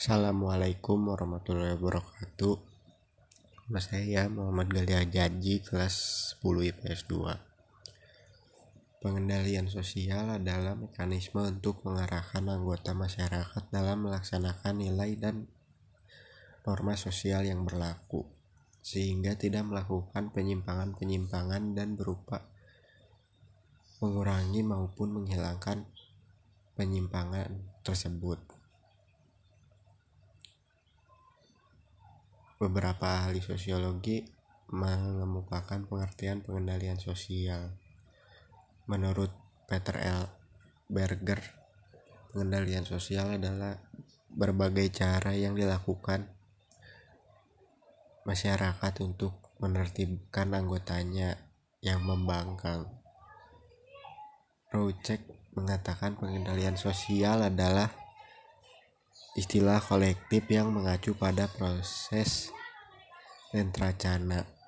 Assalamualaikum warahmatullahi wabarakatuh Nama saya Muhammad Galia Janji kelas 10 IPS 2 Pengendalian sosial adalah mekanisme untuk mengarahkan anggota masyarakat dalam melaksanakan nilai dan norma sosial yang berlaku sehingga tidak melakukan penyimpangan-penyimpangan dan berupa mengurangi maupun menghilangkan penyimpangan tersebut. Beberapa ahli sosiologi mengemukakan pengertian pengendalian sosial. Menurut Peter L. Berger, pengendalian sosial adalah berbagai cara yang dilakukan masyarakat untuk menertibkan anggotanya yang membangkang. Roucek mengatakan pengendalian sosial adalah istilah kolektif yang mengacu pada proses rentracana